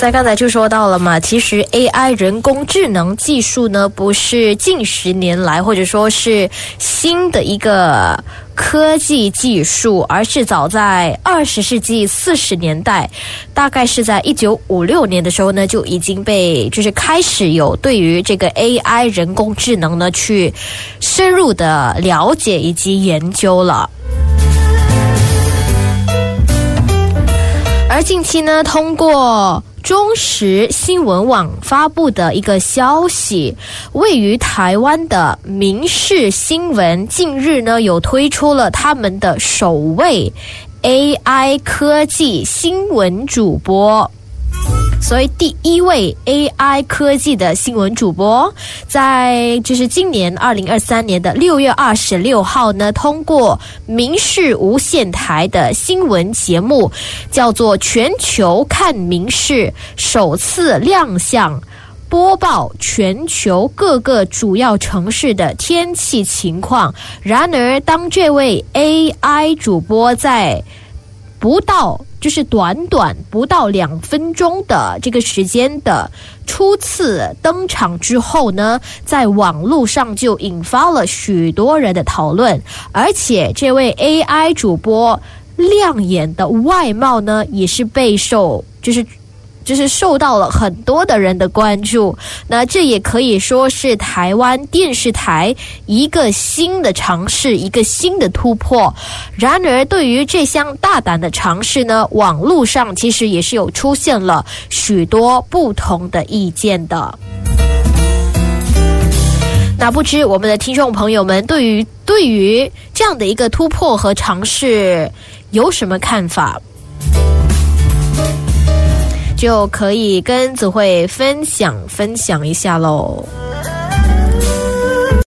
在刚才就说到了嘛，其实 AI 人工智能技术呢，不是近十年来或者说是新的一个科技技术，而是早在二十世纪四十年代，大概是在一九五六年的时候呢，就已经被就是开始有对于这个 AI 人工智能呢去深入的了解以及研究了。而近期呢，通过中时新闻网发布的一个消息，位于台湾的民事新闻近日呢，有推出了他们的首位 AI 科技新闻主播。所以，第一位 AI 科技的新闻主播，在就是今年二零二三年的六月二十六号呢，通过民视无线台的新闻节目，叫做《全球看民视》，首次亮相播报全球各个主要城市的天气情况。然而，当这位 AI 主播在不到。就是短短不到两分钟的这个时间的初次登场之后呢，在网络上就引发了许多人的讨论，而且这位 AI 主播亮眼的外貌呢，也是备受就是。就是受到了很多的人的关注，那这也可以说是台湾电视台一个新的尝试，一个新的突破。然而，对于这项大胆的尝试呢，网络上其实也是有出现了许多不同的意见的。那不知我们的听众朋友们对于对于这样的一个突破和尝试有什么看法？就可以跟子慧分享分享一下喽。